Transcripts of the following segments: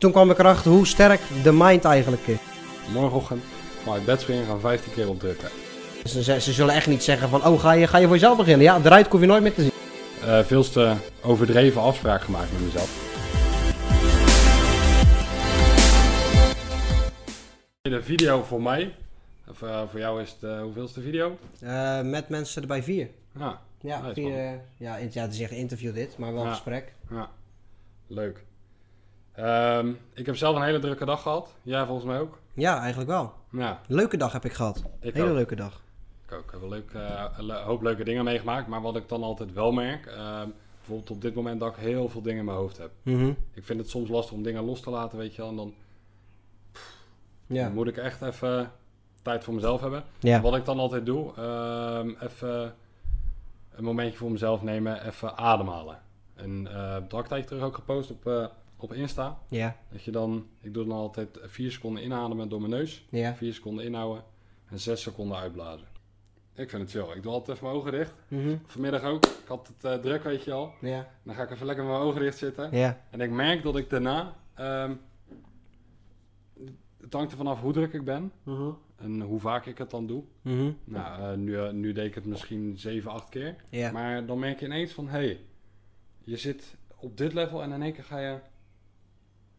Toen kwam ik erachter hoe sterk de mind eigenlijk is. Morgenochtend ga ik bed springen, gaan 15 keer opdrukken. Ze, ze, ze zullen echt niet zeggen van, oh, ga je, ga je voor jezelf beginnen? Ja, eruit hoef je nooit meer te zien. Uh, veel te overdreven afspraak gemaakt met mezelf. De video voor mij, of, uh, voor jou is het uh, hoeveelste video? Met mensen erbij vier. Ja, Ja, Nee, vier, eh, ja, in- ja, het is echt interview dit, maar wel Ja. gesprek. ja. leuk. Ehm, ik heb zelf een hele drukke dag gehad. Jij volgens mij ook? Ja, eigenlijk wel. Ja, Leuke dag heb ik gehad. ik Hele ook. leuke dag. Ik ook. Ik heb een leuk, eh, le- hoop leuke dingen meegemaakt. Maar wat ik dan altijd wel merk, ehm, bijvoorbeeld op dit moment dat ik heel veel dingen in mijn hoofd heb. Mhm. Ik vind het soms lastig om dingen los te laten, weet je wel. En dan Ja. Dan moet ik echt even tijd voor mezelf hebben. Ja. Wat ik dan altijd doe, ehm, even een momentje voor mezelf nemen, even ademhalen. En dat had ik terug ook gepost op, eh, op Insta. Ja. Dat je dan, ik doe dan altijd vier seconden inademen door mijn neus, Ja. vier seconden inhouden en zes seconden uitblazen. Ik vind het chill. Ik doe altijd even mijn ogen dicht. Mhm. Vanmiddag ook. Ik had het eh, druk, weet je al. Ja. Dan ga ik even lekker met mijn ogen dicht zitten. Ja. En ik merk dat ik daarna, ehm, het hangt er vanaf hoe druk ik ben. Mhm. En hoe vaak ik het dan doe. Mhm. Nou, eh, nu, eh, nu deed ik het misschien 7, 8 keer. Ja. Maar dan merk je ineens van, hé, hey, je zit op dit level en in één keer ga je...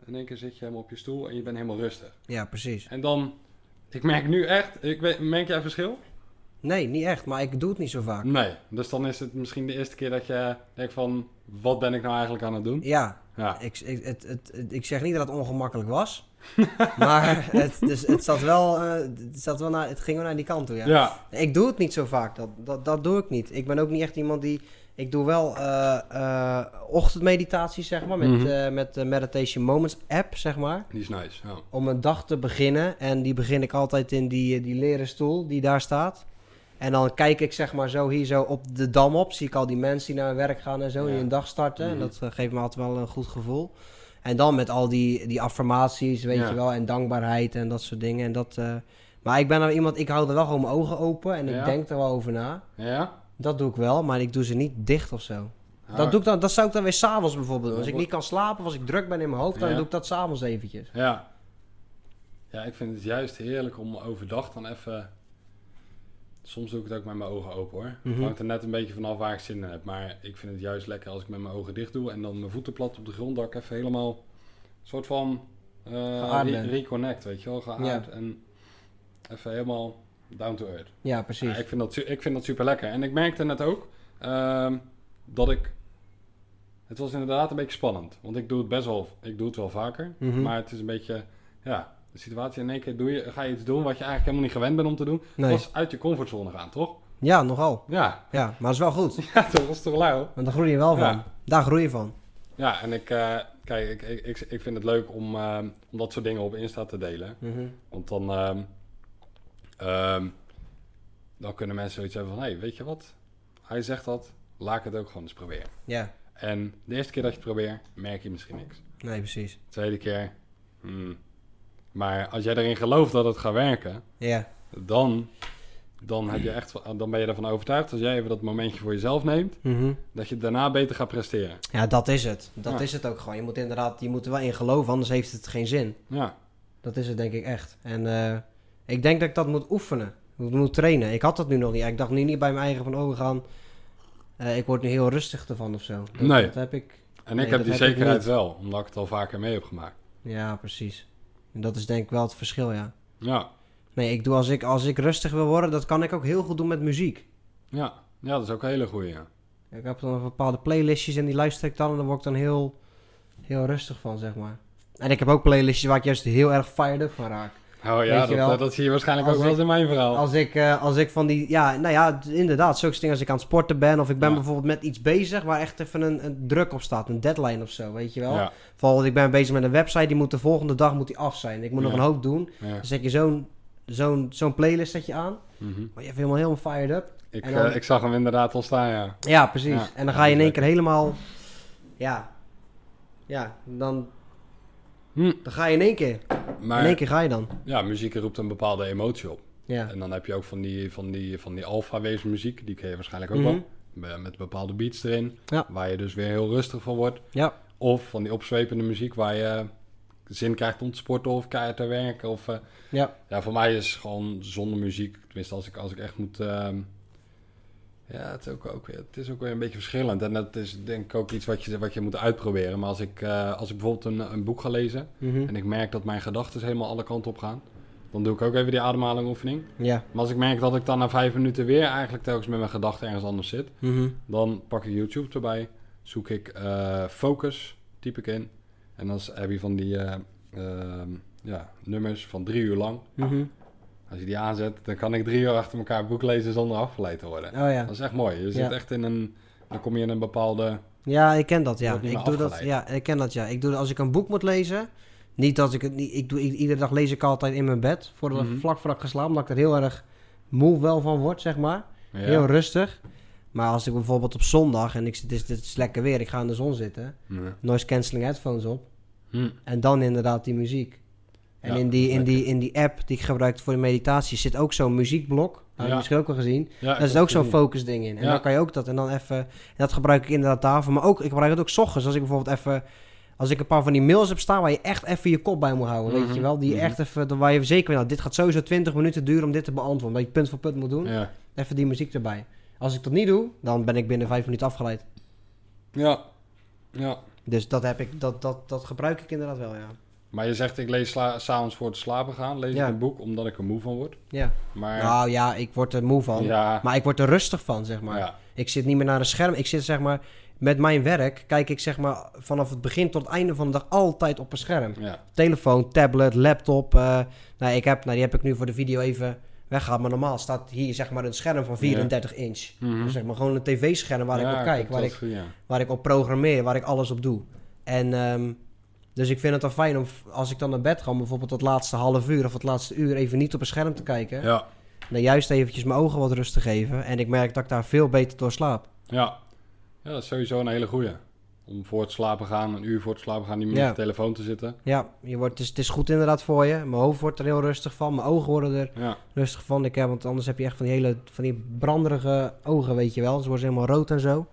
In één keer zit je helemaal op je stoel en je bent helemaal rustig. Ja, precies. En dan, ik merk nu echt, ik weet, merk jij verschil? Nee, niet echt, maar ik doe het niet zo vaak. Nee. Dus dan is het misschien de eerste keer dat je denkt van, wat ben ik nou eigenlijk aan het doen? Ja, Ja, ik, ik, het, het, het- ik zeg niet dat het ongemakkelijk was. maar het, dus, het, zat wel, eh, het, zat wel naar, het ging wel naar die kant toe, ja. ja. Ik doe het niet zo vaak, dat, dat, dat doe ik niet. Ik ben ook niet echt iemand die... Ik doe wel eh eh ochtendmeditaties, zeg maar, met, Mhm. eh, met de Meditation Moments app, zeg maar. die is nice. Ja. Om een dag te beginnen. En die begin ik altijd in die, die leren stoel die daar staat. En dan kijk ik zeg maar zo hier zo op de dam op. Zie ik al die mensen die naar hun werk gaan en zo. Ja. Die een dag starten. En Mhm. dat geeft me altijd wel een goed gevoel. En dan met al die, die affirmaties, weet Ja. je wel. En dankbaarheid en dat soort dingen. En dat, maar ik ben nou iemand, ik hou er wel gewoon mijn ogen open. En ik denk er wel over na. Ja? Dat doe ik wel, maar ik doe ze niet dicht of zo. Dat, doe ik dan, dat zou ik dan weer s'avonds bijvoorbeeld doen. Als ik niet kan slapen als ik druk ben in mijn hoofd, dan Ja. doe ik dat s'avonds eventjes. Ja. Ja, ik vind het juist heerlijk om overdag dan even... Soms doe ik het ook met mijn ogen open hoor. Het hangt er net een beetje vanaf waar ik zin in heb. Maar ik vind het juist lekker als ik met mijn ogen dicht doe en dan mijn voeten plat op de grond, dat ik even helemaal een soort van re- ben. reconnect, weet je wel, geaard Ja. en even helemaal down to earth. Ja, precies. Ja, ik, vind dat, ik vind dat super lekker. En ik merkte net ook ehm, dat ik. Het was inderdaad een beetje spannend. Want ik doe het best wel. Ik doe het wel vaker. Mhm. Maar het is een beetje. Ja, de situatie in één keer doe je, ga je iets doen wat je eigenlijk helemaal niet gewend bent om te doen. Nee. Was uit je comfortzone gaan, toch? Ja, nogal. Ja, Ja, maar dat is wel goed. ja toch? Dat is toch lauw? Want daar groei je wel Ja. van. Daar groei je van. Ja, en ik. eh, kijk, ik, ik, ik, ik vind het leuk om, ehm, om dat soort dingen op Insta te delen. Mhm. Want dan, ehm, ehm, dan kunnen mensen zoiets hebben van... hé, hey, weet je wat? Hij zegt dat, laat ik het ook gewoon eens proberen. Ja, En de eerste keer dat je het probeert, merk je misschien niks. nee, precies. De tweede keer, hmm. Maar als jij erin gelooft dat het gaat werken... Ja, dan, dan, heb je echt, dan ben je ervan overtuigd... als jij even dat momentje voor jezelf neemt... Mhm. dat je daarna beter gaat presteren. ja dat is het. Dat Ja. is het ook gewoon. Je moet inderdaad, je moet er wel in geloven, anders heeft het geen zin. Ja, Dat is het denk ik echt. En eh, ik denk dat ik dat moet oefenen. Moet, moet trainen. Ik had dat nu nog niet. Ik dacht nu niet bij mijn eigen van, oh, we gaan... eh, ik word nu heel rustig ervan of zo. Dat, Nee. Dat heb ik... en Nee, ik heb die heb ik zekerheid wel... omdat ik het al vaker mee heb gemaakt. Ja, precies. En dat is denk ik wel het verschil, ja. Ja, Nee, ik doe als ik, als ik rustig wil worden, dat kan ik ook heel goed doen met muziek. ja. ja dat is ook een hele goeie, ja. Ik heb dan bepaalde playlistjes en die luister ik dan en dan word ik dan heel, heel rustig van, zeg maar. En ik heb ook playlistjes waar ik juist heel erg fired up van raak. Oh ja, dat, eh, dat zie je waarschijnlijk als ook wel eens in mijn verhaal. Als ik, eh, als ik van die, ja, nou ja, inderdaad, zulke dingen als ik aan het sporten ben of ik ben Ja. bijvoorbeeld met iets bezig waar echt even een, een druk op staat, een deadline of zo, weet je wel. Ja, Bijvoorbeeld, ik ben bezig met een website, die moet de volgende dag moet die af zijn. Ik moet nog een hoop doen. Dan zet je zo'n zo'n zo'n playlist zet je aan, mhm. maar je hebt helemaal helemaal fired up. ik, dan- eh, ik zag hem inderdaad al staan, ja. Ja, precies. En dan ga je in één keer helemaal, ja, ja, dan, Hm. dan ga je in één keer, in Maar één keer ga je dan. ja, muziek roept een bepaalde emotie op. Ja. En dan heb je ook van die, van die, van die alfa-wezen muziek, die ken je waarschijnlijk ook Mhm. wel. Met- Met bepaalde beats erin, Ja. waar je dus weer heel rustig van wordt. Ja. Of van die opzwepende muziek waar je zin krijgt om te sporten of keihard te werken. Of, eh, Ja. ja, voor mij is gewoon zonder muziek, tenminste als ik, als ik echt moet... ehm, ja, het is, ook, het is ook weer een beetje verschillend. En dat is denk ik ook iets wat je, wat je moet uitproberen. Maar als ik, eh, als ik bijvoorbeeld een, een boek ga lezen... Mhm. en ik merk dat mijn gedachten helemaal alle kanten op gaan... dan doe ik ook even die ademhalingoefening. Ja. Maar als ik merk dat ik dan na vijf minuten weer eigenlijk telkens met mijn gedachten ergens anders zit... Mhm. dan pak ik YouTube erbij, zoek ik eh, focus, typ ik in. En dan heb je van die eh, ehm, ja, nummers van drie uur lang. Mhm. Als je die aanzet, dan kan ik drie uur achter elkaar een boek lezen zonder afgeleid te worden. Oh ja. Dat is echt mooi. Je zit echt in een... Dan kom je in een bepaalde... Ja, ik ken dat, ja. Ik doe dat, ja, ik ken dat, ja. Ik doe als ik een boek moet lezen. Niet dat ik het niet... Ik doe, iedere dag lees ik altijd in mijn bed. Voordat Mhm. vlak voordat ik ga slapen. Omdat ik er heel erg moe wel van word, zeg maar. Ja, Heel rustig. Maar als ik bijvoorbeeld op zondag en ik zit, het is, het is lekker weer, ik ga in de zon zitten. Ja. Noise cancelling headphones op. Hm. En dan inderdaad die muziek. En Ja, in, die, in, die, in die app die ik gebruik voor de meditatie zit ook zo'n muziekblok. Dat heb je Ja. misschien ook wel gezien. Ja, Daar zit ook zo'n focus ding in. En dan kan je ook dat. En dan even. En dat gebruik ik inderdaad daarvoor. Maar ook, ik gebruik het ook 's ochtends. Als ik bijvoorbeeld even. Als ik een paar van die mails heb staan waar je echt even je kop bij moet houden. Weet Mhm, je wel? Die mhm. echt even. Waar je zeker weet, nou, dit gaat sowieso 20 minuten duren om dit te beantwoorden. Dat je punt voor punt moet doen. Even die muziek erbij. Als ik dat niet doe, dan ben ik binnen 5 minuten afgeleid. Ja. ja. Dus dat heb ik. Dat, dat, dat gebruik ik inderdaad wel, ja. Maar je zegt, ik lees s'avonds voor het slapen gaan, lees Ja. ik een boek, omdat ik er moe van word. Ja. Maar... Nou ja, ik word er moe van. ja. Maar ik word er rustig van, zeg maar. ja. Ik zit niet meer naar een scherm. Ik zit zeg maar met mijn werk. Kijk ik zeg maar vanaf het begin tot het einde van de dag altijd op een scherm. Ja. Telefoon, tablet, laptop. eh, nou, ik heb, nou, die heb ik nu voor de video even weggehaald. Maar normaal staat hier zeg maar een scherm van 34 inch. Mhm. Dus zeg maar gewoon een tv-scherm waar ik op kijk. Waar ik, waar ik op programmeer. Waar ik alles op doe. En ehm, dus ik vind het dan fijn om als ik dan naar bed ga. om bijvoorbeeld het laatste half uur of het laatste uur even niet op een scherm te kijken. Ja. Dan juist eventjes mijn ogen wat rust te geven. En ik merk dat ik daar veel beter door slaap. Ja. ja, dat is sowieso een hele goeie. Om voor het slapen gaan, een uur voor het slapen gaan, niet meer Ja. op de telefoon te zitten. Ja, je wordt, het, is, het is goed inderdaad voor je. Mijn hoofd wordt er heel rustig van. Mijn ogen worden er Ja, rustig van. Ik heb, want anders heb je echt van die hele van die branderige ogen, weet je wel. Ze worden helemaal rood en zo.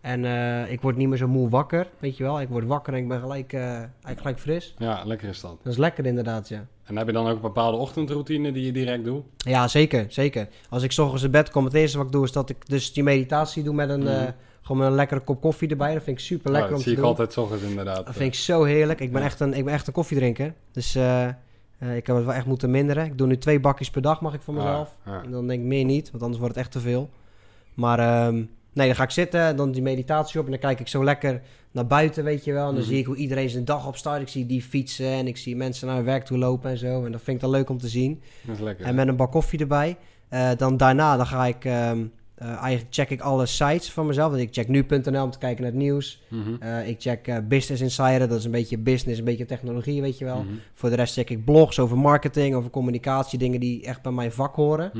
En eh, ik word niet meer zo moe wakker, weet je wel. Ik word wakker en ik ben gelijk, eh, eigenlijk gelijk fris. ja, lekker is dat. Dat is lekker inderdaad, ja. En heb je dan ook een bepaalde ochtendroutine die je direct doet? Ja, zeker, zeker. Als ik 's ochtends in bed kom, het eerste wat ik doe is dat ik dus die meditatie doe met een, Mhm. eh, gewoon met een lekkere kop koffie erbij. Dat vind ik super lekker Ja, om dat te zie ik doen. altijd ochtends inderdaad. Dat vind ik zo heerlijk. Ik ben, Ja. echt, een, ik ben echt een koffiedrinker. Dus ik heb het wel echt moeten minderen. Ik doe nu twee bakjes per dag, mag ik voor Ah, mezelf. En dan denk ik meer niet, want anders wordt het echt te veel. Maar ehm, nee, dan ga ik zitten, dan die meditatie op en dan kijk ik zo lekker naar buiten, weet je wel. En dan Mhm. zie ik hoe iedereen zijn dag opstart. Ik zie die fietsen en ik zie mensen naar hun werk toe lopen en zo. En dat vind ik dan leuk om te zien. Dat is lekker. En met een bak koffie erbij. Eh, dan daarna dan ga ik, ehm, eh, eigenlijk check ik alle sites van mezelf. Want ik check nu.nl om te kijken naar het nieuws. Mhm. Eh, ik check Business Insider, dat is een beetje business, een beetje technologie, weet je wel. Mhm. Voor de rest check ik blogs over marketing, over communicatie, dingen die echt bij mijn vak horen.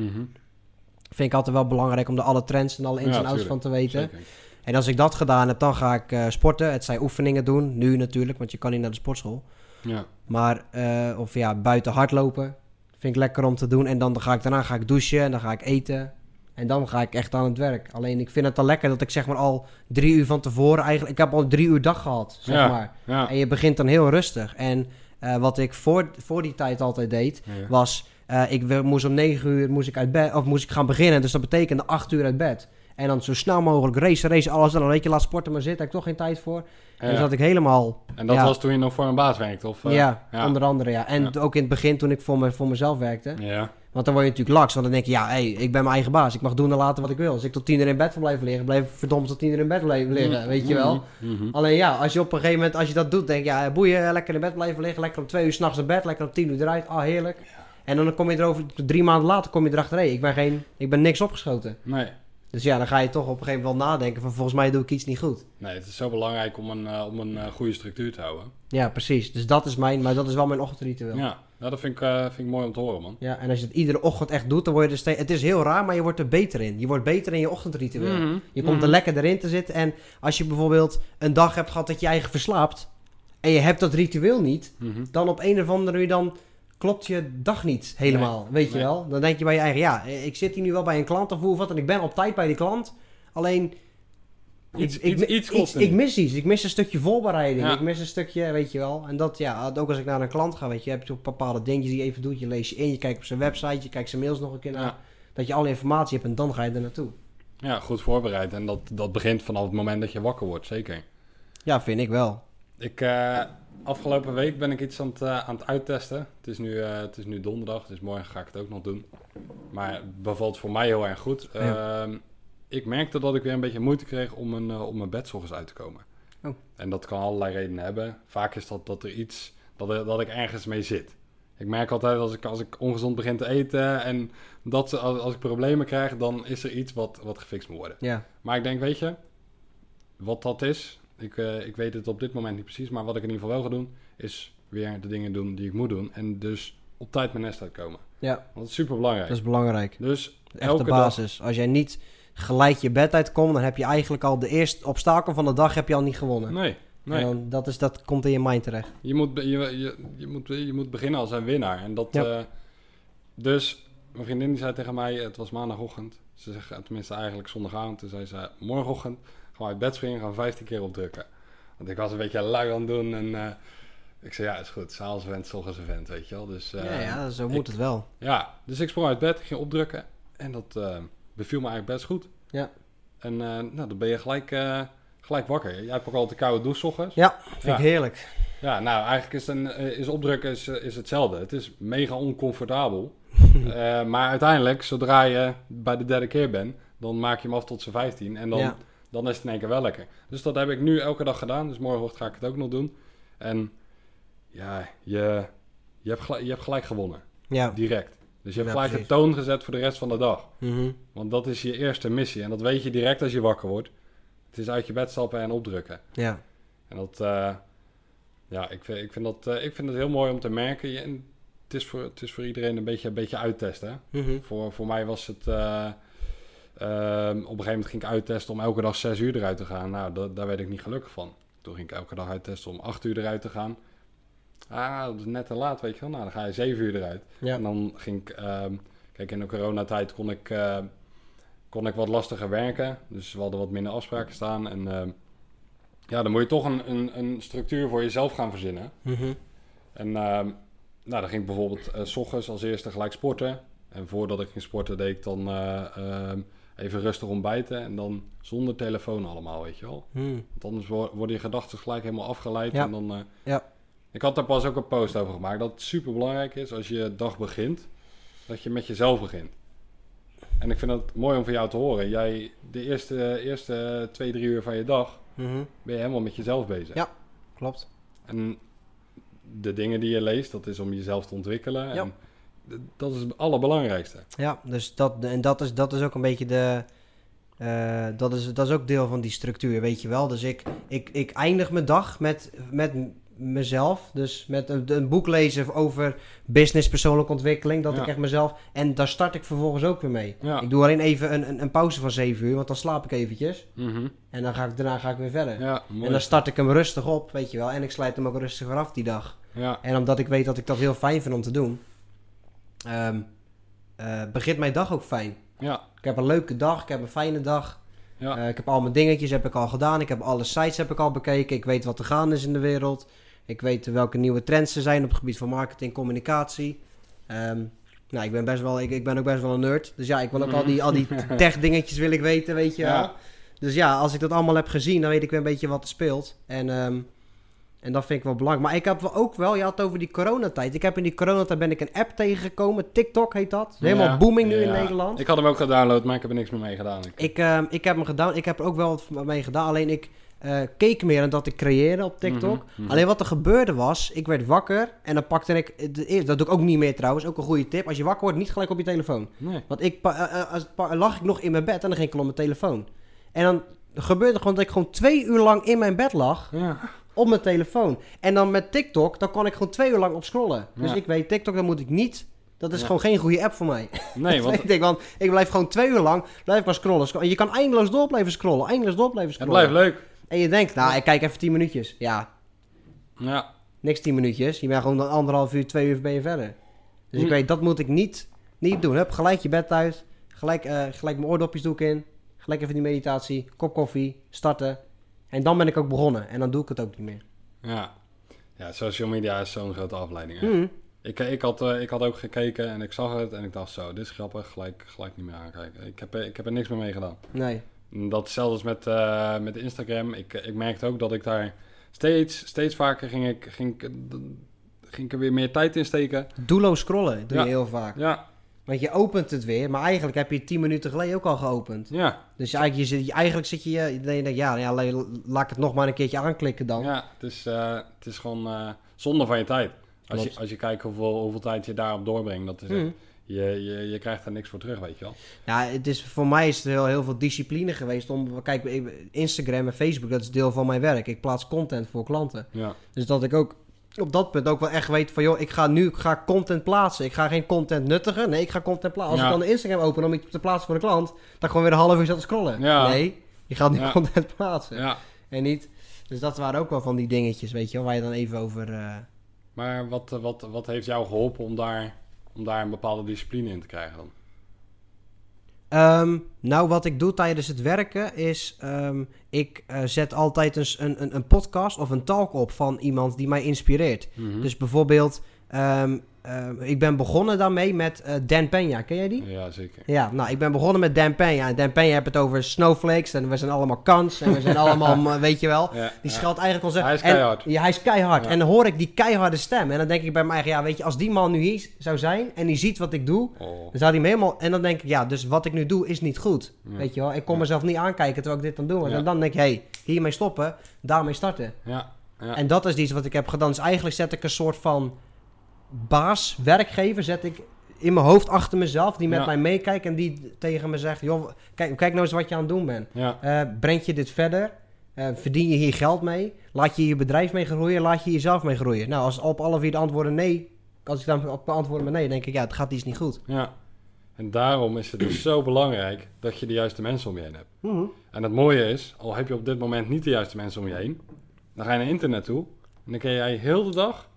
Vind ik altijd wel belangrijk om er alle trends en alle ins en outs van te weten. Zeker. En als ik dat gedaan heb, dan ga ik eh, sporten. Het zijn oefeningen doen, nu natuurlijk, want je kan niet naar de sportschool. Ja. Maar, eh, of ja, buiten hardlopen. Vind ik lekker om te doen. En dan ga ik daarna ga ik douchen en dan ga ik eten. En dan ga ik echt aan het werk. Alleen ik vind het dan lekker dat ik zeg maar al drie uur van tevoren eigenlijk... Ik heb al drie uur dag gehad, zeg Ja. maar. Ja. En je begint dan heel rustig. En eh, wat ik voor, voor die tijd altijd deed, was... eh, ik moest om negen uur moest ik uit bed, of moest ik gaan beginnen. Dus dat betekende acht uur uit bed. En dan zo snel mogelijk race, race, alles. En dan weet je, laat sporten maar zitten. Heb ik toch geen tijd voor. Ja. Dus dat ik helemaal... En dat ja. was toen je nog voor een baas werkte? Of, eh? ja, ja. onder andere ja. En ook in het begin toen ik voor, me, voor mezelf werkte. Ja. Want dan word je natuurlijk laks. Want dan denk je, ja, hey, ik ben mijn eigen baas. Ik mag doen en laten wat ik wil. Als ik tot tien uur in bed wil blijven liggen, blijf ik verdomd tot tien uur in bed blijven liggen. Weet je wel? Mhm. Mhm. Alleen ja, als je op een gegeven moment, als je dat doet, denk je, ja, boeien, lekker in bed blijven liggen. Lekker om twee uur s'nachts naar bed, lekker om tien uur eruit. Ah, heerlijk. En dan kom je erover, drie maanden later kom je erachter, hé, ik ben geen, ik ben niks opgeschoten. Nee. Dus ja, dan ga je toch op een gegeven moment wel nadenken van, volgens mij doe ik iets niet goed. nee, het is zo belangrijk om een, eh, om een eh, goede structuur te houden. Ja, precies. Dus dat is mijn, maar dat is wel mijn ochtendritueel. Ja. Ja, nou, dat vind ik, eh, vind ik mooi om te horen, man. en als je het iedere ochtend echt doet, dan word je er steeds... Het is heel raar, maar je wordt er beter in. Je wordt beter in je ochtendritueel. Mhm. Je komt er Mhm. lekker erin te zitten. En als je bijvoorbeeld een dag hebt gehad dat je eigen verslaapt... en je hebt dat ritueel niet... Mhm. dan op een of andere manier dan klopt je dag niet helemaal. weet je wel? Dan denk je bij je eigen... ja, ik zit hier nu wel bij een klant of hoe of wat... en ik ben op tijd bij die klant. Alleen... Iets, ik, iets, ik, iets ik, mis iets. Ik mis een stukje voorbereiding. Ja. Ik mis een stukje, weet je wel. En dat, ja, ook als ik naar een klant ga, weet je, heb je ook bepaalde dingetjes die je even doet. Je leest je in, je kijkt op zijn website, je kijkt zijn mails nog een keer naar. Ja. Dat je alle informatie hebt en dan ga je er naartoe. Ja, goed voorbereid. En dat, dat begint vanaf het moment dat je wakker wordt, zeker. Ja, vind ik wel. Ik, eh, afgelopen week ben ik iets aan het, eh, aan het uittesten. Het is, nu, eh, het is nu donderdag, dus morgen ga ik het ook nog doen. Maar het bevalt voor mij heel erg goed. Ja. Ehm, ik merkte dat ik weer een beetje moeite kreeg om mijn, eh, om mijn bed 's ochtends uit te komen. Oh. En dat kan allerlei redenen hebben. Vaak is dat dat er iets, dat, er- dat ik ergens mee zit. Ik merk altijd als ik, als ik ongezond begin te eten en dat, als, als ik problemen krijg, dan is er iets wat, wat gefixt moet worden. Ja, Maar ik denk, weet je, wat dat is, ik, eh, ik weet het op dit moment niet precies, maar wat ik in ieder geval wel ga doen, is weer de dingen doen die ik moet doen. En dus op tijd mijn nest uitkomen. ja, Want dat is super belangrijk. dat is belangrijk. Dus elke de dag. basis. Als jij niet gelijk je bed uitkomt, dan heb je eigenlijk al de eerste obstakel van de dag heb je al niet gewonnen. Nee, nee. En dan, dat, is, dat komt in je mind terecht. Je, moet, je, je, je, moet, je moet beginnen als een winnaar. En dat, Ja. eh, dus mijn vriendin die zei tegen mij, het was maandagochtend. Ze zegt, tenminste eigenlijk zondagavond. Toen zei ze, morgenochtend gaan we uit bed springen, gaan we 15 keer opdrukken. Want ik was een beetje lui aan het doen en eh, ik zei, ja, is goed. S'avonds event, s ochtends event, weet je wel. Dus, eh, ja, ja, zo ik- moet het wel. Ja, dus ik sprong uit bed, ging opdrukken. En dat eh, beviel me eigenlijk best goed. Ja. En eh, nou, dan ben je gelijk, eh, gelijk wakker. Jij hebt ook altijd de koude douche ochtends. Ja, vind Ja. ik heerlijk. Ja, nou, eigenlijk is, een, eh, is opdrukken is, eh, is hetzelfde. Het is mega oncomfortabel. Eh, maar uiteindelijk, zodra je bij de derde keer bent, dan maak je hem af tot zijn 15. En dan, Ja. dan is het in één keer wel lekker. Dus dat heb ik nu elke dag gedaan. Dus morgenochtend ga ik het ook nog doen. En ja, je, je, hebt, gelijk, je hebt gelijk gewonnen. Ja. Direct. Dus je hebt Ja, gelijk precies. de toon gezet voor de rest van de dag. Mhm. Want dat is je eerste missie. En dat weet je direct als je wakker wordt. Het is uit je bed stappen en opdrukken. ja. En dat, ja, ik vind, ik, vind dat, eh, ik vind het heel mooi om te merken. Je, en het, is voor, het is voor iedereen een beetje, een beetje uittesten. Mhm. Voor, voor mij was het, eh, ehm, op een gegeven moment ging ik uittesten om elke dag zes uur eruit te gaan. Nou, dat, daar werd ik niet gelukkig van. Toen ging ik elke dag uittesten om acht uur eruit te gaan. Ah, dat is net te laat, weet je wel. Nou, dan ga je zeven uur eruit. Ja. En dan ging ik, ehm, kijk, in de coronatijd kon ik, eh, kon ik wat lastiger werken. Dus we hadden wat minder afspraken staan. En ehm, ja, dan moet je toch een, een, een structuur voor jezelf gaan verzinnen. Mhm. En ehm, nou, dan ging ik bijvoorbeeld eh, s ochtends als eerste gelijk sporten. En voordat ik ging sporten deed ik dan eh, ehm, even rustig ontbijten. En dan zonder telefoon allemaal, weet je wel. Mhm. Want anders wo- worden je gedachten gelijk helemaal afgeleid. Ja. En dan, eh, Ja. Ik had daar pas ook een post over gemaakt. Dat het super belangrijk is als je dag begint. Dat je met jezelf begint. En ik vind het mooi om van jou te horen. Jij, de eerste, eerste twee, drie uur van je dag Mhm. ben je helemaal met jezelf bezig. Ja. Klopt. En de dingen die je leest, dat is om jezelf te ontwikkelen. Ja. En dat is het allerbelangrijkste. Ja, dus dat, en dat is, dat is ook een beetje de. eh, dat, is, dat is ook deel van die structuur, weet je wel. Dus ik, ik, ik eindig mijn dag met, met mezelf. Dus met een, een boek lezen over business, persoonlijke ontwikkeling. Dat Ja. ik echt mezelf. En daar start ik vervolgens ook weer mee. Ja. Ik doe alleen even een, een, een pauze van 7 uur, want dan slaap ik eventjes. Mhm. En dan ga ik, daarna ga ik weer verder. Ja, en dan start ik hem rustig op, weet je wel. En ik sluit hem ook rustig af die dag. ja. En omdat ik weet dat ik dat heel fijn vind om te doen, ehm, eh, begint mijn dag ook fijn. ja, Ik heb een leuke dag, ik heb een fijne dag. ja. Eh, ik heb al mijn dingetjes heb ik al gedaan. Ik heb alle sites heb ik al bekeken. Ik weet wat er gaande is in de wereld. Ik weet welke nieuwe trends er zijn op het gebied van marketing, communicatie. Ehm, nou, ik ben best wel, ik, ik ben ook best wel een nerd. Dus ja, ik wil ook al die, al die tech dingetjes wil ik weten, weet je wel. Dus ja, als ik dat allemaal heb gezien, dan weet ik weer een beetje wat er speelt. En, ehm, en dat vind ik wel belangrijk. Maar ik heb wel ook wel, je had het over die coronatijd. Ik heb in die coronatijd ben ik een app tegengekomen. TikTok heet dat. Helemaal Ja. booming nu in. Nederland. Ik had hem ook gedownload, maar ik heb er niks meer mee gedaan. Ik, Ik, ehm, ik heb hem gedaan. Ik heb er ook wel wat mee gedaan. Alleen ik eh, keek meer dan dat ik creëerde op TikTok. Mhm, mhm. Alleen wat er gebeurde was, ik werd wakker en dan pakte ik... Eerste- dat doe ik ook niet meer trouwens, ook een goede tip. Als je wakker wordt, niet gelijk op je telefoon. Nee. Want ik pa- lag ik nog in mijn bed en dan ging ik al op mijn telefoon. En dan gebeurde gewoon dat ik gewoon twee uur lang in mijn bed lag Ja. op mijn telefoon. En dan met TikTok, dan kon ik gewoon twee uur lang op scrollen. Dus Ja. ik weet, TikTok, dan moet ik niet... Dat is Ja. gewoon geen goede app voor mij. Nee, want ik, want ik blijf gewoon twee uur lang blijf maar scrollen. Scro- Je kan eindeloos door blijven scrollen, eindeloos door blijven het scrollen. blijft leuk. En je denkt, nou, ik kijk even 10 minuutjes. Ja, Ja. niks 10 minuutjes. Je bent gewoon dan anderhalf uur, twee uur ben je verder. Dus ik weet, dat moet ik niet, niet doen. Hup, gelijk je bed uit. Gelijk, eh, gelijk mijn oordopjes doe ik in. gelijk even die meditatie, kop koffie, starten. En dan ben ik ook begonnen. En dan doe ik het ook niet meer. Ja. Ja, social media is zo'n grote afleiding. hè. Mhm. Ik, ik, had, eh, ik had ook gekeken en ik zag het en ik dacht zo, dit is grappig, gelijk, gelijk niet meer aankijken. Ik heb, er- ik heb er niks meer mee gedaan. Nee. Dat is als met, eh, met Instagram. Ik, ik merkte ook dat ik daar steeds, steeds vaker ging ik, ging, ging ik er weer meer tijd in steken. Doelloos scrollen doe Ja. je heel vaak. Ja, Want je opent het weer, maar eigenlijk heb je het 10 minuten geleden ook al geopend. ja, Dus eigenlijk, je zit, eigenlijk zit je, je denkt, ja, ja, la- laat ik het nog maar een keertje aanklikken dan. ja. Het is, eh, het is gewoon eh, zonde van je tijd. Als je, als je kijkt hoeveel, hoeveel tijd je daarop doorbrengt, dat is echt- Mhm. Je, je, je krijgt er niks voor terug, weet je wel. Ja, het is, voor mij is het heel, heel veel discipline geweest om... Kijk, Instagram en Facebook, dat is deel van mijn werk. Ik plaats content voor klanten. Ja, Dus dat ik ook op dat punt ook wel echt weet van... joh, ik ga nu ik ga content plaatsen. Ik ga geen content nuttigen. Nee, ik ga content plaatsen. Als Ja. ik dan de Instagram open om iets te plaatsen voor de klant... dan gewoon weer een half uur zat te scrollen. Ja. Nee, je gaat nu content plaatsen. ja. En niet... Dus dat waren ook wel van die dingetjes, weet je wel... waar je dan even over... eh, Maar wat, wat, wat heeft jou geholpen om daar, om daar een bepaalde discipline in te krijgen dan? Ehm, nou, wat ik doe tijdens het werken is... ehm, ik eh, zet altijd een, een, een podcast of een talk op van iemand die mij inspireert. Mhm. Dus bijvoorbeeld... ehm, ehm, ik ben begonnen daarmee met eh, Dan Peña. Ken jij die? Ja, zeker. Ja, nou, ik ben begonnen met Dan Peña. En Dan Peña heeft het over snowflakes. En we zijn allemaal kans. En we zijn allemaal, weet je wel... Ja, Die scheldt eigenlijk onze... Hij is en- keihard. ja, hij is keihard. En dan hoor ik die keiharde stem. En dan denk ik bij mij ja, weet je, als die man nu hier zou zijn en die ziet wat ik doe, Oh. dan zou hij me helemaal... En dan denk ik, ja, dus wat ik nu doe is niet goed. Ja. Weet je wel? Ik kon mezelf niet aankijken terwijl ik dit dan doe. Ja. En dan denk ik, hé, hey, hiermee stoppen, daarmee starten. Ja, ja. En dat is iets wat ik heb gedaan. Dus eigenlijk zet ik een soort van baas, werkgever, zet ik in mijn hoofd achter mezelf, die met Ja. mij meekijkt en die tegen me zegt, joh, kijk, kijk nou eens wat je aan het doen bent. ja. Eh, brengt je dit verder? Eh, verdien je hier geld mee? Laat je je bedrijf mee groeien? Laat je jezelf mee groeien? Nou, als op alle vier de antwoorden nee, als ik dan op beantwoorden met nee, denk ik, ja, het gaat iets niet goed. Ja. En daarom is het dus zo belangrijk dat je de juiste mensen om je heen hebt. En het mooie is, al heb je op dit moment niet de juiste mensen om je heen, dan ga je naar internet toe en dan kun jij heel de dag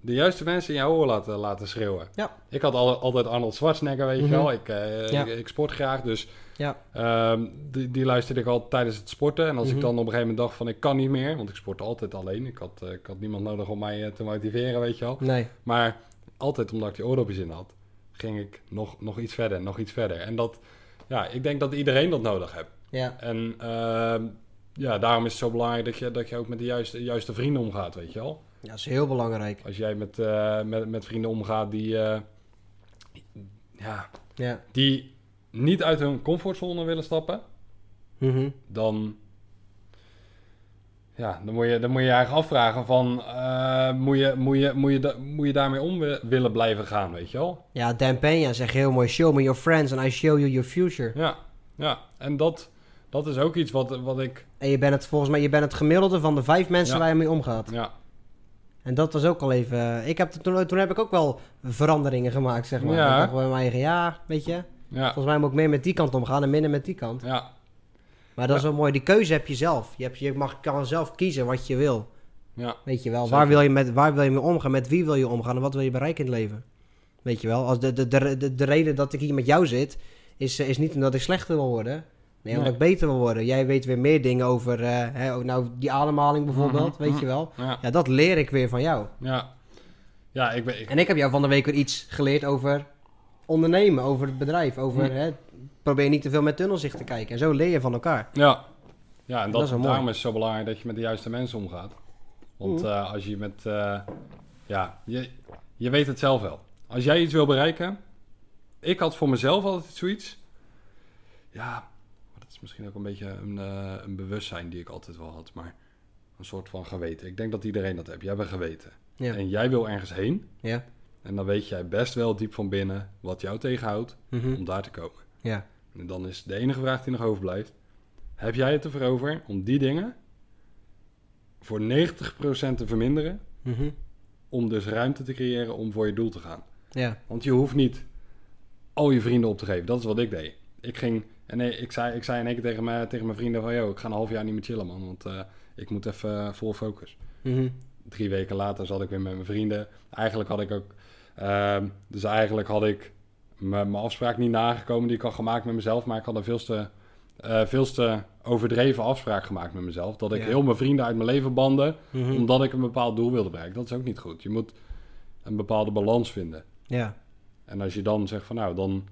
de juiste mensen in jouw oor laten, laten schreeuwen. Ja. Ik had al, altijd Arnold Schwarzenegger, weet je Mhm. wel. Ik, eh, Ja. ik, ik sport graag, dus Ja. ehm, die, die luisterde ik al tijdens het sporten. En als Mhm. ik dan op een gegeven moment dacht van ik kan niet meer, want ik sportte altijd alleen. Ik had, eh, ik had niemand nodig om mij eh, te motiveren, weet je wel. Nee. Maar altijd omdat ik die oordopjes in had, ging ik nog, nog iets verder, nog iets verder. En dat, ja, ik denk dat iedereen dat nodig heeft. Ja. En ehm, ja, daarom is het zo belangrijk dat je, dat je ook met de juiste, juiste vrienden omgaat, weet je wel. Ja, dat is heel belangrijk. Als jij met, eh, met, met vrienden omgaat die, eh, ja, Ja. die niet uit hun comfortzone willen stappen, Mhm. dan, ja, dan, moet je, dan moet je je eigenlijk afvragen van, eh, moet, je, moet, je, moet, je, da- moet je daarmee om wi- willen blijven gaan, weet je wel? Ja, Dan Peña zegt heel mooi, show me your friends and I show you your future. Ja, ja. en dat, dat is ook iets wat, wat ik, En je bent het volgens mij, je bent het gemiddelde van de vijf mensen Ja. waar je mee omgaat. ja, En dat was ook al even. Ik heb, toen, toen heb ik ook wel veranderingen gemaakt, zeg maar. Ja. Ik dacht bij mijn eigen, ja, weet je. ja, Volgens mij moet ik meer met die kant omgaan en minder met die kant. ja, Maar dat is wel mooi. Die keuze heb je zelf. Je, hebt, je mag, kan zelf kiezen wat je wil. ja, Weet je wel. Zeker. Waar wil je, met, waar wil je mee omgaan? Met wie wil je omgaan? En wat wil je bereiken in het leven? Weet je wel. Als de, de, de, de, de reden dat ik hier met jou zit, is, eh, is niet omdat ik slechter wil worden. Nee, omdat ik beter wil worden. Jij weet weer meer dingen over, eh, hè, ook nou, die ademhaling bijvoorbeeld. Mhm, Weet mhm. je wel. ja, Ja, dat leer ik weer van jou. ja. Ja, ik ben, ik, En ik heb jou van de week weer iets geleerd over ondernemen, over het bedrijf, over Hm. hè, probeer niet te veel met tunnelzicht te kijken. En zo leer je van elkaar. Ja, ja en Dat dat, is mooi. daarom is het zo belangrijk dat je met de juiste mensen omgaat. Want Mhm. eh, als je met, eh, ja, je, je weet het zelf wel. Als jij iets wil bereiken, ik had voor mezelf altijd zoiets, ja, dat is misschien ook een beetje een, eh, een bewustzijn die ik altijd wel had, maar een soort van geweten. Ik denk dat iedereen dat heeft. Jij hebt een geweten. Ja. En jij wil ergens heen, Ja. en dan weet jij best wel diep van binnen wat jou tegenhoudt Mhm. om daar te komen. Ja. En dan is de enige vraag die nog overblijft: heb jij het ervoor over om die dingen voor 90% te verminderen, Mhm. om dus ruimte te creëren om voor je doel te gaan? Ja. Want je hoeft niet al je vrienden op te geven. Dat is wat ik deed. Ik ging en nee, ik zei, ik zei in één keer tegen, mijn tegen mijn vrienden van, yo, ik ga een half jaar niet meer chillen, man, want eh, ik moet even vol focus. Mhm. Drie weken later zat ik weer met mijn vrienden. Eigenlijk had ik ook, ehm, dus eigenlijk had ik mijn afspraak niet nagekomen die ik had gemaakt met mezelf, maar ik had een veel te, eh veel te overdreven afspraak gemaakt met mezelf. Dat ik Ja. heel mijn vrienden uit mijn leven banden, Mhm. omdat ik een bepaald doel wilde bereiken. Dat is ook niet goed. Je moet een bepaalde balans vinden. Ja, En als je dan zegt van nou, dan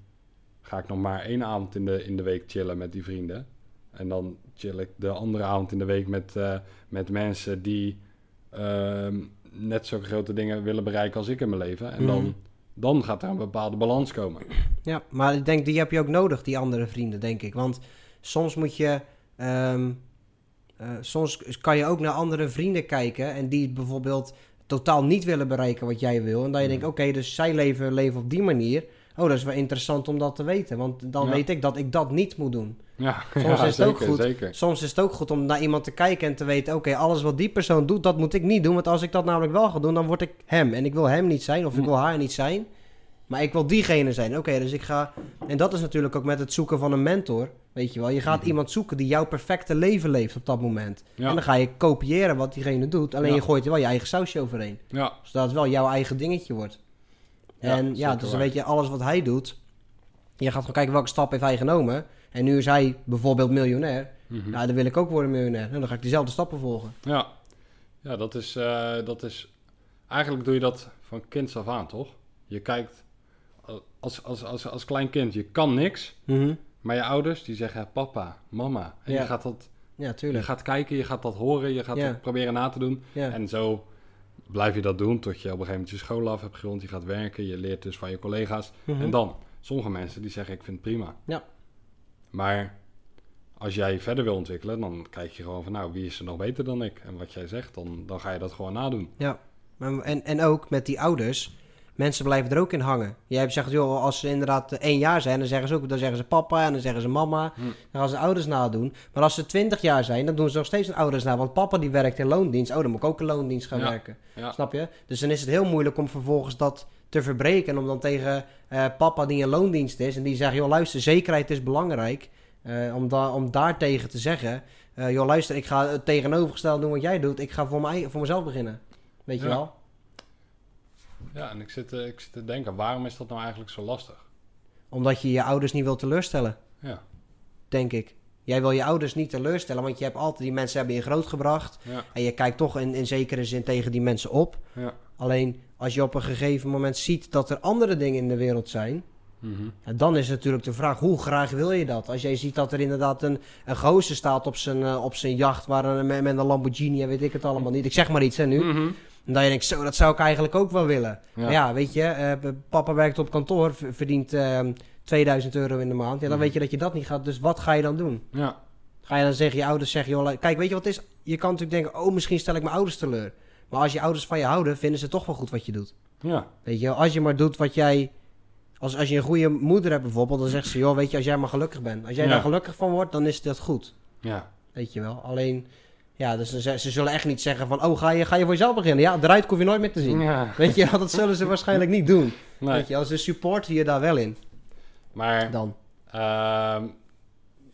ga ik nog maar één avond in de, in de week chillen met die vrienden. En dan chill ik de andere avond in de week met, eh, met mensen die ehm, net zo grote dingen willen bereiken als ik in mijn leven. En Mhm. dan, dan gaat er een bepaalde balans komen. ja, maar ik denk die heb je ook nodig, die andere vrienden, denk ik. Want soms moet je. ehm, eh, soms kan je ook naar andere vrienden kijken en die bijvoorbeeld totaal niet willen bereiken wat jij wil. En dan je denkt, oké, dus zij leven, leven op die manier. Oh, dat is wel interessant om dat te weten. Want dan Ja. weet ik dat ik dat niet moet doen. Ja, Soms ja, is het ook goed. Zeker. Soms is het ook goed om naar iemand te kijken en te weten: oké, alles wat die persoon doet, dat moet ik niet doen. Want als ik dat namelijk wel ga doen, dan word ik hem. En ik wil hem niet zijn, of ik Hm. wil haar niet zijn. Maar ik wil diegene zijn. Oké, dus ik ga. En dat is natuurlijk ook met het zoeken van een mentor. Weet je wel, je gaat Mhm. iemand zoeken die jouw perfecte leven leeft op dat moment. Ja. En dan ga je kopiëren wat diegene doet. Alleen Ja. je gooit er wel je eigen sausje overheen. Ja, Zodat het wel jouw eigen dingetje wordt. Ja, En ja, dus dan weet je, alles wat hij doet. Je gaat gewoon kijken welke stap heeft hij genomen. En nu is hij bijvoorbeeld miljonair. mhm. Nou, dan wil ik ook worden miljonair. En dan ga ik diezelfde stappen volgen. ja. ja dat, is, eh, dat is... Eigenlijk doe je dat van kinds af aan, toch? Je kijkt als, als, als, als klein kind, je kan niks. Maar je ouders die zeggen papa, mama. En Ja. je, gaat dat, Ja, je tuurlijk. gaat kijken, je gaat dat horen, je gaat Ja. het proberen na te doen. Ja. En zo blijf je dat doen tot je op een gegeven moment je school af hebt gerond. Je gaat werken, je leert dus van je collega's. Mhm. En dan, sommige mensen die zeggen ik vind het prima. Ja. Maar als jij je verder wil ontwikkelen, dan kijk je gewoon van nou, wie is er nog beter dan ik? En wat jij zegt, dan, dan ga je dat gewoon nadoen. Ja. En, en ook met die ouders. Mensen blijven er ook in hangen. Jij hebt gezegd, joh, als ze inderdaad eh, één jaar zijn, dan zeggen ze ook, dan zeggen ze papa en dan zeggen ze mama. Hm. Dan gaan ze ouders nadoen. Maar als ze twintig jaar zijn, dan doen ze nog steeds hun ouders na. Want papa die werkt in loondienst. Oh, dan moet ik ook in loondienst gaan Ja. werken. Ja. Snap je? Dus dan is het heel moeilijk om vervolgens dat te verbreken. En om dan tegen eh, papa die in loondienst is en die zegt, joh, luister, zekerheid is belangrijk. Eh, om, da om daartegen te zeggen, eh, joh, luister, ik ga het tegenovergesteld doen wat jij doet. Ik ga voor, mij, voor mezelf beginnen. Weet je Ja. wel? Ja, en ik zit, eh, ik zit te denken, waarom is dat nou eigenlijk zo lastig? Omdat je je ouders niet wil teleurstellen, Ja, denk ik. Jij wil je ouders niet teleurstellen, want je hebt altijd die mensen hebben je grootgebracht. ja, En je kijkt toch in, in zekere zin tegen die mensen op. ja. Alleen als je op een gegeven moment ziet dat er andere dingen in de wereld zijn, Mhm. ja, dan is natuurlijk de vraag, hoe graag wil je dat? Als jij ziet dat er inderdaad een, een gozer staat op zijn, eh, op zijn jacht waar een, met, met een Lamborghini en weet ik het allemaal niet. Ik zeg maar iets hè, nu. Mhm. En dan je denkt, zo, dat zou ik eigenlijk ook wel willen. Ja. Maar ja, weet je, eh, papa werkt op kantoor, verdient ehm 2000 euro in de maand. Ja, dan Mhm. weet je dat je dat niet gaat. Dus wat ga je dan doen? ja, Ga je dan zeggen, je ouders zeggen, joh, kijk, weet je wat het is? Je kan natuurlijk denken, oh, misschien stel ik mijn ouders teleur. Maar als je ouders van je houden, vinden ze toch wel goed wat je doet. ja, Weet je, als je maar doet wat jij... Als, als je een goede moeder hebt bijvoorbeeld, dan zegt ze, joh, weet je, als jij maar gelukkig bent. Als jij Ja. daar gelukkig van wordt, dan is dat goed. ja. Weet je wel. Alleen, ja, dus ze, ze zullen echt niet zeggen van, oh, ga je, ga je voor jezelf beginnen? Ja, eruit hoef je nooit meer te zien. ja. Weet je, dat zullen ze waarschijnlijk niet doen. Nee. Weet je, als ze supporten je daar wel in, Maar dan. ehm,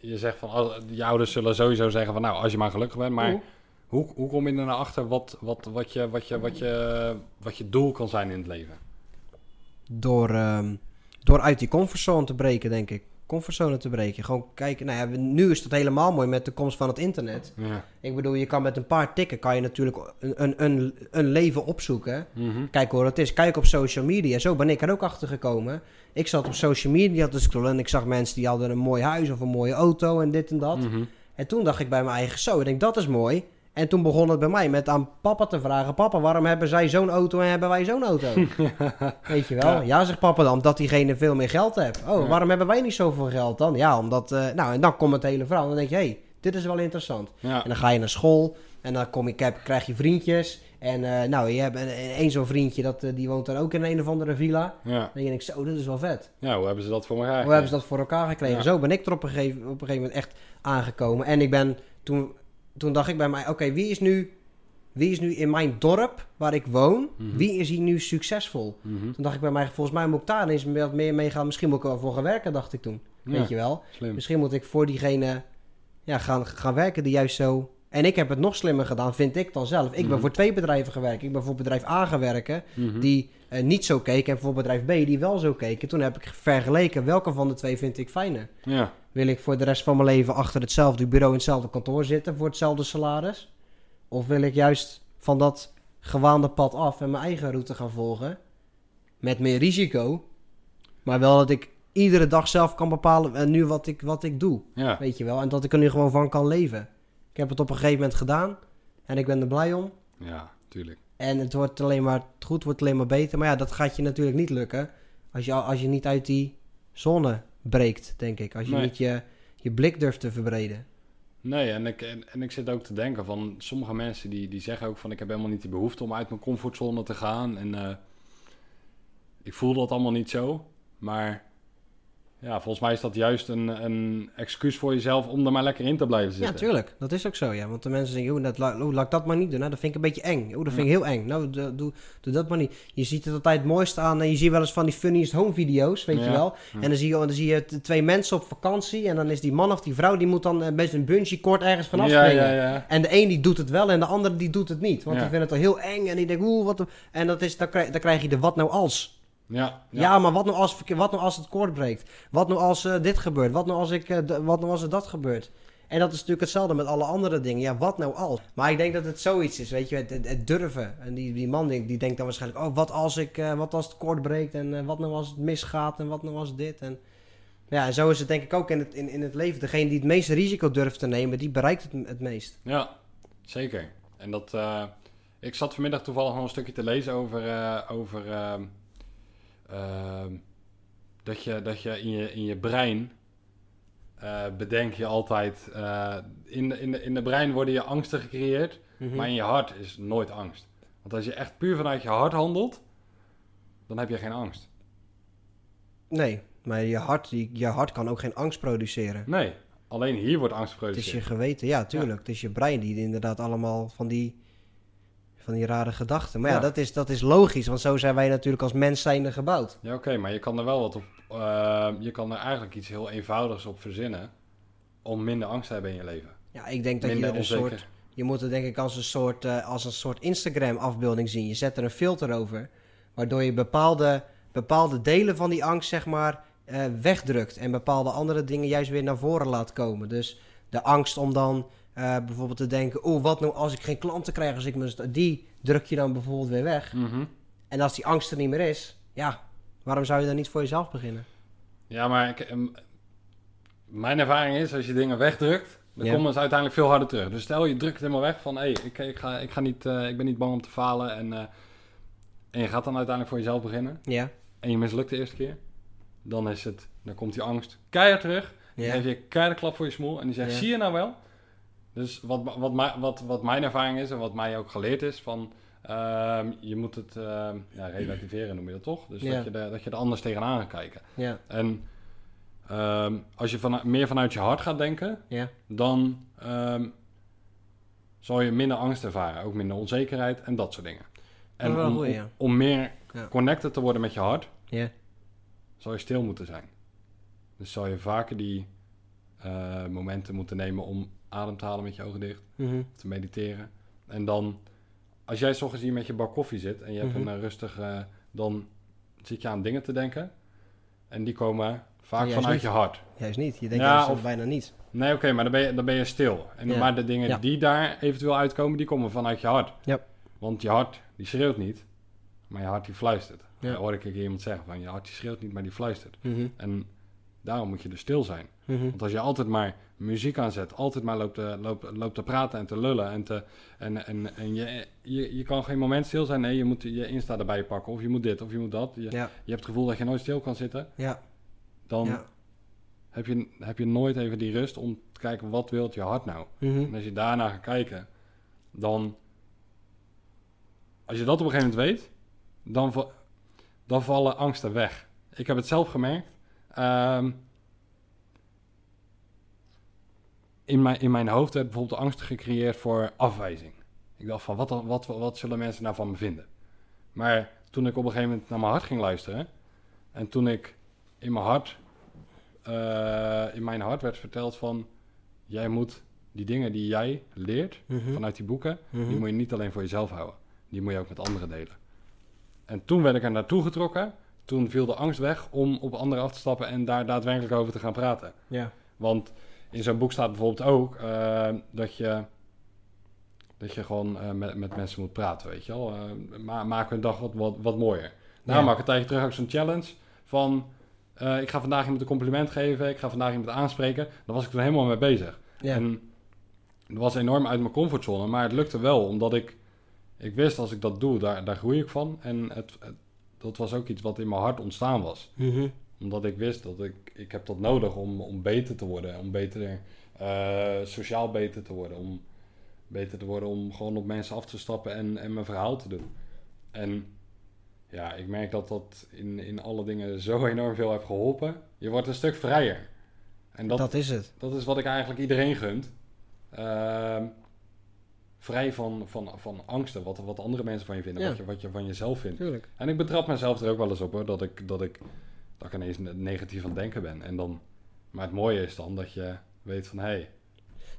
je zegt van, je ouders zullen sowieso zeggen van, nou, als je maar gelukkig bent. Maar hoe, hoe kom je er nou achter wat, wat, wat, je, wat, je, wat, je, wat je doel kan zijn in het leven? Door, ehm, door uit die comfortzone te breken, denk ik. Comfortzone te breken. Gewoon kijken, nou ja, nu is het helemaal mooi met de komst van het internet. Ja. Ik bedoel, je kan met een paar tikken kan je natuurlijk een, een, een, leven opzoeken. Mhm. Kijk hoe het is. Kijk op social media. Zo ben ik er ook achter gekomen. Ik zat op social media te scrollen en ik zag mensen die hadden een mooi huis of een mooie auto en dit en dat. Mhm. En toen dacht ik bij mijn eigen zo, ik denk dat is mooi. En toen begon het bij mij met aan papa te vragen: Papa, waarom hebben zij zo'n auto en hebben wij zo'n auto? Weet je wel? Ja. Ja. zegt papa dan, omdat diegene veel meer geld heeft. Oh, Ja. waarom hebben wij niet zoveel geld dan? Ja, omdat. eh, nou, en dan komt het hele verhaal. Dan denk je: hé, hey, dit is wel interessant. Ja. En dan ga je naar school en dan kom je, heb- krijg je vriendjes. En eh, nou, je hebt een- één zo'n vriendje, dat, eh, die woont dan ook in een of andere villa. Ja. Dan denk ik, zo, dit is wel vet. ja, hoe hebben ze dat voor elkaar? Hoe hebben ze dat voor elkaar gekregen? Ja. Zo ben ik er op een, gegeven, op een gegeven moment echt aangekomen. En ik ben, toen, toen dacht ik bij mij, oké, wie is nu... Wie is nu in mijn dorp waar ik woon, Mhm. wie is hier nu succesvol? Mhm. Toen dacht ik bij mij, volgens mij moet ik daar eens wat meer mee gaan. Misschien moet ik er wel voor gaan werken, dacht ik toen. Ja, Weet je wel? Slim. Misschien moet ik voor diegene ja, gaan, gaan werken die juist zo... En ik heb het nog slimmer gedaan, vind ik dan zelf. Ik ben Mhm. voor twee bedrijven gewerkt. Ik ben voor bedrijf A gaan werken, die eh, niet zo keek. En voor bedrijf B, die wel zo keek. En toen heb ik vergeleken welke van de twee vind ik fijner. Ja, Wil ik voor de rest van mijn leven achter hetzelfde bureau in hetzelfde kantoor zitten voor hetzelfde salaris? Of wil ik juist van dat gewaande pad af en mijn eigen route gaan volgen? Met meer risico, maar wel dat ik iedere dag zelf kan bepalen en nu wat ik, wat ik doe. Ja. Weet je wel? En dat ik er nu gewoon van kan leven. Ik heb het op een gegeven moment gedaan en ik ben er blij om. Ja, tuurlijk. En het wordt alleen maar het goed, wordt alleen maar beter. Maar ja, dat gaat je natuurlijk niet lukken als je, als je niet uit die zone breekt, denk ik. Als je Nee. niet je, je blik durft te verbreden. Nee, en ik, en, en ik zit ook te denken van sommige mensen die, die zeggen ook van ik heb helemaal niet die behoefte om uit mijn comfortzone te gaan. En eh, ik voel dat allemaal niet zo. Maar ja, volgens mij is dat juist een, een excuus voor jezelf om er maar lekker in te blijven Ja, zitten. tuurlijk. Dat is ook zo, ja. Want de mensen zeggen, oeh, dat, oeh, laat ik dat maar niet doen. Nou, dat vind ik een beetje eng. Oeh, dat vind ik heel eng. Nou, doe, doe, doe dat maar niet. Je ziet het altijd het mooiste aan. En je ziet wel eens van die funniest home video's, weet je Ja, wel. ja. En dan zie, je, dan zie je twee mensen op vakantie. En dan is die man of die vrouw, die moet dan eh, best een bungee kort ergens vanaf ja, springen. ja, ja. En de een die doet het wel en de ander die doet het niet. Want Ja. die vindt het al heel eng en die denkt, oeh, wat... de- En dat is, dan, krijg, dan krijg je de wat nou als. Ja, Ja, maar wat nou, als, wat nou als het koord breekt? Wat nou als eh, dit gebeurt? Wat nou als, ik, eh, wat nou als er dat gebeurt? En dat is natuurlijk hetzelfde met alle andere dingen. Ja, wat nou als? Maar ik denk dat het zoiets is, weet je, het, het, het durven. En die, die man die, die denkt dan waarschijnlijk, oh, wat als, ik, eh, wat als het koord breekt? En wat nou als het misgaat? En wat nou als dit? En ja, en zo is het denk ik ook in het, in, in het leven. Degene die het meeste risico durft te nemen, die bereikt het, het meest. Ja, zeker. En dat, ik zat vanmiddag toevallig nog een stukje te lezen over, over ehm, ehm, dat je, dat je in je, in je brein eh, bedenk je altijd, eh, in, de, in, de, in de brein worden je angsten gecreëerd, Mhm. maar in je hart is nooit angst. Want als je echt puur vanuit je hart handelt, dan heb je geen angst. Nee, maar je hart, die, je hart kan ook geen angst produceren. Nee, alleen hier wordt angst Het is geproduceerd. je geweten, ja, tuurlijk. Het is je brein die inderdaad allemaal van die, van die rare gedachten. Maar ja, Ja. dat, is, dat is logisch, want zo zijn wij natuurlijk als mens zijnde gebouwd. Ja, oké, maar je kan er wel wat op. eh, je kan er eigenlijk iets heel eenvoudigs op verzinnen. om minder angst te hebben in je leven. Ja, ik denk dat je een soort... Je moet het denk ik als een soort, eh, als een soort Instagram-afbeelding zien. Je zet er een filter over, waardoor je bepaalde, bepaalde delen van die angst, zeg maar, eh, wegdrukt. En bepaalde andere dingen juist weer naar voren laat komen. Dus de angst om dan eh, bijvoorbeeld te denken... Oh, wat nou als ik geen klanten krijg? Als ik me, die druk je dan bijvoorbeeld weer weg. Mhm. En als die angst er niet meer is, ja, waarom zou je dan niet voor jezelf beginnen? Ja, maar ik, ehm, mijn ervaring is, als je dingen wegdrukt, dan Ja. komen ze uiteindelijk veel harder terug. Dus stel je drukt het helemaal weg van, hé, hey, ik, ik, ga, ik, ga niet, eh, ik ben niet bang om te falen. En, eh, en je gaat dan uiteindelijk voor jezelf beginnen. Ja, En je mislukt de eerste keer. Dan is het, dan komt die angst keihard terug. Dan ja, geef je keihard klap voor je smoel. En die zegt, Ja. zie je nou wel? Dus wat, wat, wat, wat mijn ervaring is en wat mij ook geleerd is, van ehm, je moet het ehm, ja, relativeren noem je dat toch? Dus dat, je er, dat je er anders tegenaan gaat kijken. ja, En ehm, als je van, meer vanuit je hart gaat denken, ja, dan ehm, zal je minder angst ervaren. Ook minder onzekerheid en dat soort dingen. En om, om, meer Ja. connected te worden met je hart, ja, zal je stil moeten zijn. Dus zal je vaker die eh, momenten moeten nemen om adem te halen met je ogen dicht, mhm, te mediteren. En dan, als jij 's ochtends hier met je bak koffie zit en je hebt Mhm. een eh, rustig, eh, dan zit je aan dingen te denken. En die komen vaak vanuit niet. je hart. juist niet. Je denkt Ja, of- bijna niet. Nee, oké, maar dan ben, je, dan ben je stil. En, Ja. Maar de dingen Ja. die daar eventueel uitkomen, die komen vanuit je hart. Ja. Want je hart, die schreeuwt niet, maar je hart die fluistert. Ja. Dat hoorde ik een keer iemand zeggen, van je hart die schreeuwt niet, maar die fluistert. Mhm, En daarom moet je dus stil zijn. mhm, Want als je altijd maar muziek aanzet, altijd maar loopt te, loopt, loopt te praten en te lullen en, te, en, en, en je, je, je kan geen moment stil zijn. Nee, je moet je Insta erbij pakken of je moet dit of je moet dat. Je, Ja, je hebt het gevoel dat je nooit stil kan zitten. ja, Dan ja. heb, je, heb je nooit even die rust om te kijken wat wilt je hart nou. mhm, En als je daarna gaat kijken, dan... Als je dat op een gegeven moment weet, dan, dan vallen angsten weg. Ik heb het zelf gemerkt. Ehm, in, mijn, in mijn hoofd werd bijvoorbeeld angst gecreëerd voor afwijzing. Ik dacht van, wat, wat, wat zullen mensen nou van me vinden? Maar toen ik op een gegeven moment naar mijn hart ging luisteren... en toen ik in mijn hart... eh, in mijn hart werd verteld van... jij moet die dingen die jij leert mhm, vanuit die boeken... mhm. die moet je niet alleen voor jezelf houden. Die moet je ook met anderen delen. En toen werd ik er naartoe getrokken. Toen viel de angst weg om op anderen af te stappen en daar daadwerkelijk over te gaan praten. Ja, Want in zo'n boek staat bijvoorbeeld ook eh, dat je dat je gewoon eh, met, met mensen moet praten, weet je wel. Eh, ma maak hun dag wat, wat, wat mooier. Nou, Ja. maak een tijdje terug ook zo'n challenge van... ik ga vandaag iemand een compliment geven, ik ga vandaag iemand aanspreken. Daar was ik toen helemaal mee bezig. Ja. En dat was enorm uit mijn comfortzone, maar het lukte wel, omdat ik... Ik wist, als ik dat doe, daar, daar groei ik van. En het, het- dat was ook iets wat in mijn hart ontstaan was Mhm. omdat ik wist dat ik, ik heb dat nodig om, om beter te worden. Om beter, eh, sociaal beter te worden. Om beter te worden om gewoon op mensen af te stappen en, en mijn verhaal te doen. En ja, ik merk dat dat in, in alle dingen zo enorm veel heeft geholpen. Je wordt een stuk vrijer. En dat, Dat is het. dat is wat ik eigenlijk iedereen gunt. Ehm, vrij van, van, van angsten, wat, wat andere mensen van je vinden, Ja. wat, je, wat je van jezelf vindt. Tuurlijk. En ik betrap mezelf er ook wel eens op hoor, dat ik, dat ik, dat ik ineens negatief aan het denken ben. En dan, maar het mooie is dan dat je weet van, hé, hey,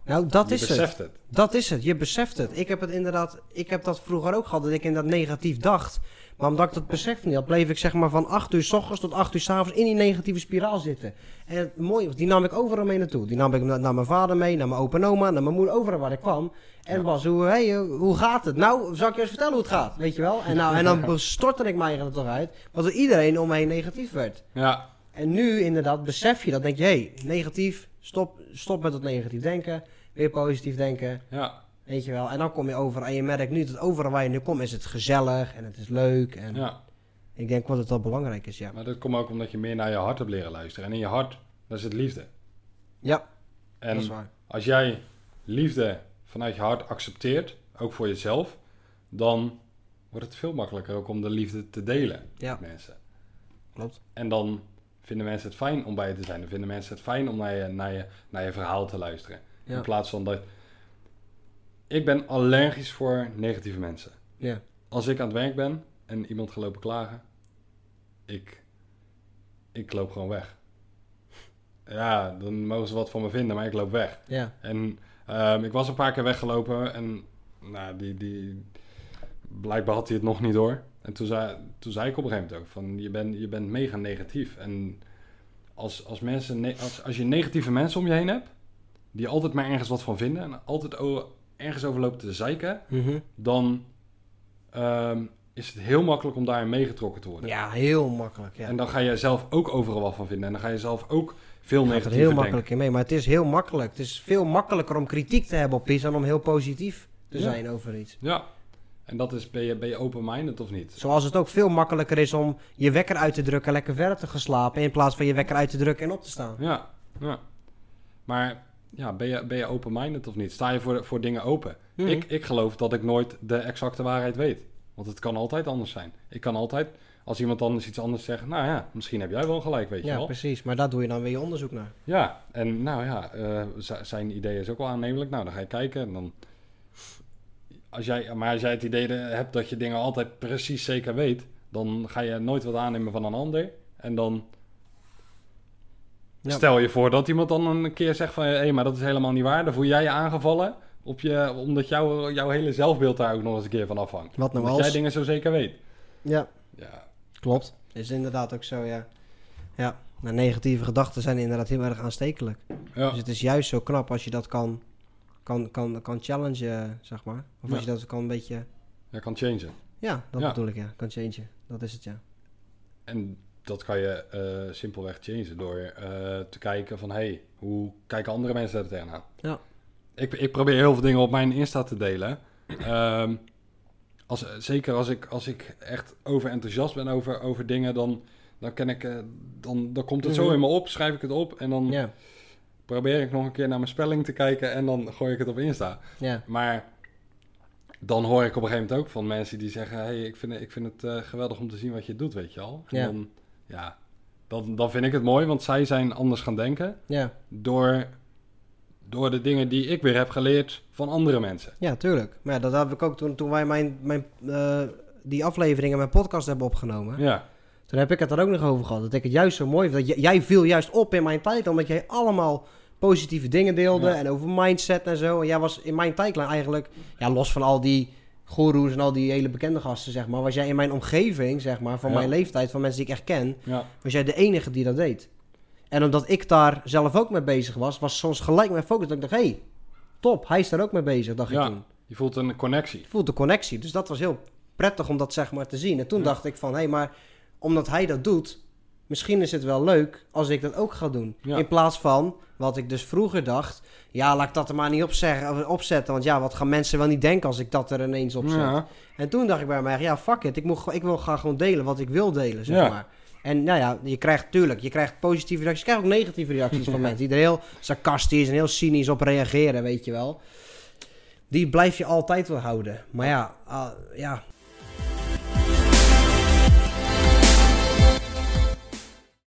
Nou, dat je is het. beseft het. Dat is het. Je beseft het. Ik heb het inderdaad... Ik heb dat vroeger ook gehad, dat ik inderdaad negatief dacht. Maar omdat ik dat besef niet had, bleef ik zeg maar van 8 uur s ochtends tot 8 uur s avonds in die negatieve spiraal zitten. En het mooie was, die nam ik overal mee naartoe. Die nam ik na- naar mijn vader mee, naar mijn opa en oma, naar mijn moeder, overal waar ik kwam. En Ja. was, hoe, hey, eh, hoe gaat het? Nou, zal ik je eens vertellen hoe het gaat, weet je wel? En, nou, en dan stortte ik mij er toch uit, want er iedereen om me heen negatief werd. Ja, En nu inderdaad besef je dat, denk je, hé, hey, negatief, stop, stop met dat negatief denken, weer positief denken. ja, Weet je wel, en dan kom je over en je merkt nu dat overal waar je nu komt is het gezellig en het is leuk. En ja. ik denk wat het wel belangrijk is, ja. Maar dat komt ook omdat je meer naar je hart hebt leren luisteren. En in je hart, dat is het liefde. Ja, En dat is waar. als jij liefde vanuit je hart accepteert, ook voor jezelf, dan wordt het veel makkelijker ook om de liefde te delen Ja, met mensen. klopt. En dan vinden mensen het fijn om bij je te zijn. Dan vinden mensen het fijn om naar je, naar je, naar je verhaal te luisteren. Ja. In plaats van dat... Ik ben allergisch voor negatieve mensen. Ja, Als ik aan het werk ben en iemand gaat lopen klagen, ik, ik loop gewoon weg. Ja, dan mogen ze wat van me vinden, maar ik loop weg. ja, En ehm, ik was een paar keer weggelopen en nou, die, die, blijkbaar had hij het nog niet door. En toen zei, toen zei ik op een gegeven moment ook van je bent, je bent mega negatief. En als, als, mensen, als, als je negatieve mensen om je heen hebt, die altijd maar ergens wat van vinden en altijd ergens over lopen te zeiken, Mhm. dan ehm, is het heel makkelijk om daarin meegetrokken te worden. ja heel makkelijk. Ja. En dan ga je zelf ook overal wat van vinden. En dan ga je zelf ook veel negatief heel denken. makkelijk in mee, maar het is heel makkelijk. Het is veel makkelijker om kritiek te hebben op iets dan om heel positief te Ja. zijn over iets. Ja. En dat is, ben je, ben je open-minded of niet? Zoals het ook veel makkelijker is om je wekker uit te drukken en lekker verder te gaan slapen in plaats van je wekker uit te drukken en op te staan. Ja, ja. Maar ja, ben je, ben je open-minded of niet? Sta je voor, voor dingen open? Mhm. ik, ik geloof dat ik nooit de exacte waarheid weet. Want het kan altijd anders zijn. Ik kan altijd, als iemand anders iets anders zegt... Nou ja, misschien heb jij wel gelijk, weet je Ja, wel. precies. Maar daar doe je dan weer je onderzoek naar. Ja, en nou ja, eh, zijn idee is ook wel aannemelijk. Nou, dan ga je kijken en dan... Als jij, maar als jij het idee hebt dat je dingen altijd precies zeker weet... dan ga je nooit wat aannemen van een ander. En dan Ja. stel je voor dat iemand dan een keer zegt van... hé, maar dat is helemaal niet waar. Dan voel jij je aangevallen... Op je, omdat jouw jouw hele zelfbeeld daar ook nog eens een keer van afhangt. Wat nou omdat als? jij dingen zo zeker weet. Ja, Ja, klopt. Is inderdaad ook zo, ja. Ja, nou, negatieve gedachten zijn inderdaad heel erg aanstekelijk. ja. Dus het is juist zo knap als je dat kan, kan, kan, kan challengen, zeg maar. Of als Ja. je dat kan een beetje... je kan changen. Ja, dat Ja. bedoel ik, ja. Kan changen. Dat is het, ja. En dat kan je eh, simpelweg changen door eh, te kijken van... hé, hey, hoe kijken andere mensen er tegenaan? Ja. Ik, ik probeer heel veel dingen op mijn Insta te delen. Ehm, als, zeker als ik, als ik echt overenthousiast ben over, over dingen... Dan, dan, ken ik, eh, dan, dan komt het zo Mhm. in me op, schrijf ik het op... en dan Ja, probeer ik nog een keer naar mijn spelling te kijken... en dan gooi ik het op Insta. ja. Maar dan hoor ik op een gegeven moment ook van mensen die zeggen... hey, ik vind, ik vind het geweldig om te zien wat je doet, weet je al. En Ja. dan, ja, dan, dan vind ik het mooi, want zij zijn anders gaan denken... Ja, door, door de dingen die ik weer heb geleerd van andere mensen. ja, tuurlijk. Maar ja, dat heb ik ook toen, toen wij mijn, mijn, eh, die afleveringen, mijn podcast hebben opgenomen. Ja, Toen heb ik het er ook nog over gehad. Dat ik het juist zo mooi vind. Dat jij viel juist op in mijn tijd, omdat jij allemaal positieve dingen deelde. Ja. En over mindset en zo. En jij was in mijn tijdlijn eigenlijk, ja, los van al die goeroes en al die hele bekende gasten, zeg maar. Was jij in mijn omgeving, zeg maar, van Ja. mijn leeftijd, van mensen die ik echt ken, ja, was jij de enige die dat deed. En omdat ik daar zelf ook mee bezig was, was soms gelijk mijn focus. Dat ik dacht, hé, hey, top, hij is daar ook mee bezig, dacht Ja. ik toen. Je voelt een connectie. Ik voelde de connectie, dus dat was heel prettig om dat zeg maar te zien. En toen dacht ik van, hé, hey, maar omdat hij dat doet, misschien is het wel leuk als ik dat ook ga doen. Ja. In plaats van, wat ik dus vroeger dacht, ja, laat ik dat er maar niet op zeggen, opzetten. Want ja, wat gaan mensen wel niet denken als ik dat er ineens op zet? Ja. En toen dacht ik bij mij, ja, fuck it. Ik, moet, ik wil gaan gewoon delen wat ik wil delen, zeg Ja. maar. En nou ja, je krijgt tuurlijk, je krijgt positieve reacties. Je krijgt ook negatieve reacties van mensen die er heel sarcastisch en heel cynisch op reageren, weet je wel. Die blijf je altijd wel houden. Maar ja, ah, ja